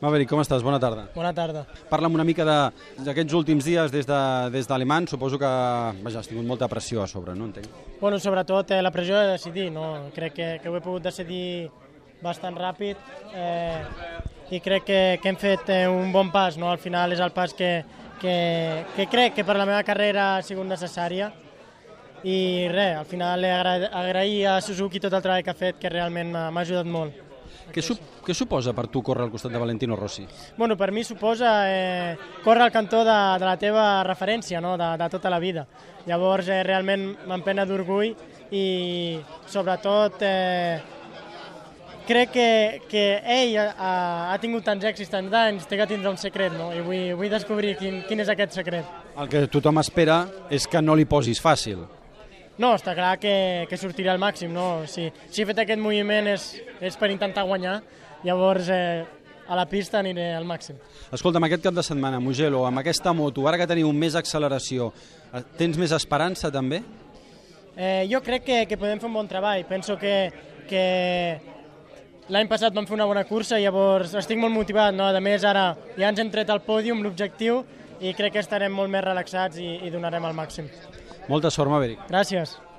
Maverick, com estàs? Bona tarda. Bona tarda. Parla'm una mica de- d'aquests últims dies des de- des d'Alemany. Suposo que vaja, has tingut molta pressió a sobre, no? Entenc. Bueno, sobretot eh, la pressió de decidir, no? Crec que, que ho he pogut decidir bastant ràpid eh, i crec que, que hem fet eh, un bon pas, no? Al final és el pas que, que, que crec que per la meva carrera ha sigut necessària i res, al final he agra agrair a Suzuki tot el treball que ha fet, que realment m'ha ajudat molt. Què, sup què suposa per tu córrer al costat de Valentino Rossi? Bueno, per mi suposa eh, córrer al cantó de, de la teva referència, no? de, de tota la vida. Llavors, eh, realment m'empena d'orgull i, sobretot, eh, crec que, que ell ha, ha, ha tingut tants èxits, tants anys, té que tindre un secret, no? I vull, vull descobrir quin, quin és aquest secret. El que tothom espera és que no li posis fàcil. No, està clar que, que sortirà al màxim, no? Si, si he fet aquest moviment és, és per intentar guanyar, llavors eh, a la pista aniré al màxim. Escolta'm, aquest cap de setmana, Mugello, amb aquesta moto, ara que teniu més acceleració, eh, tens més esperança també? Eh, jo crec que, que podem fer un bon treball. Penso que, que l'any passat vam fer una bona cursa, llavors estic molt motivat. No? A més, ara ja ens hem tret al pòdium, l'objectiu, i crec que estarem molt més relaxats i, i donarem el màxim. Molta sort, Maverick. Gràcies.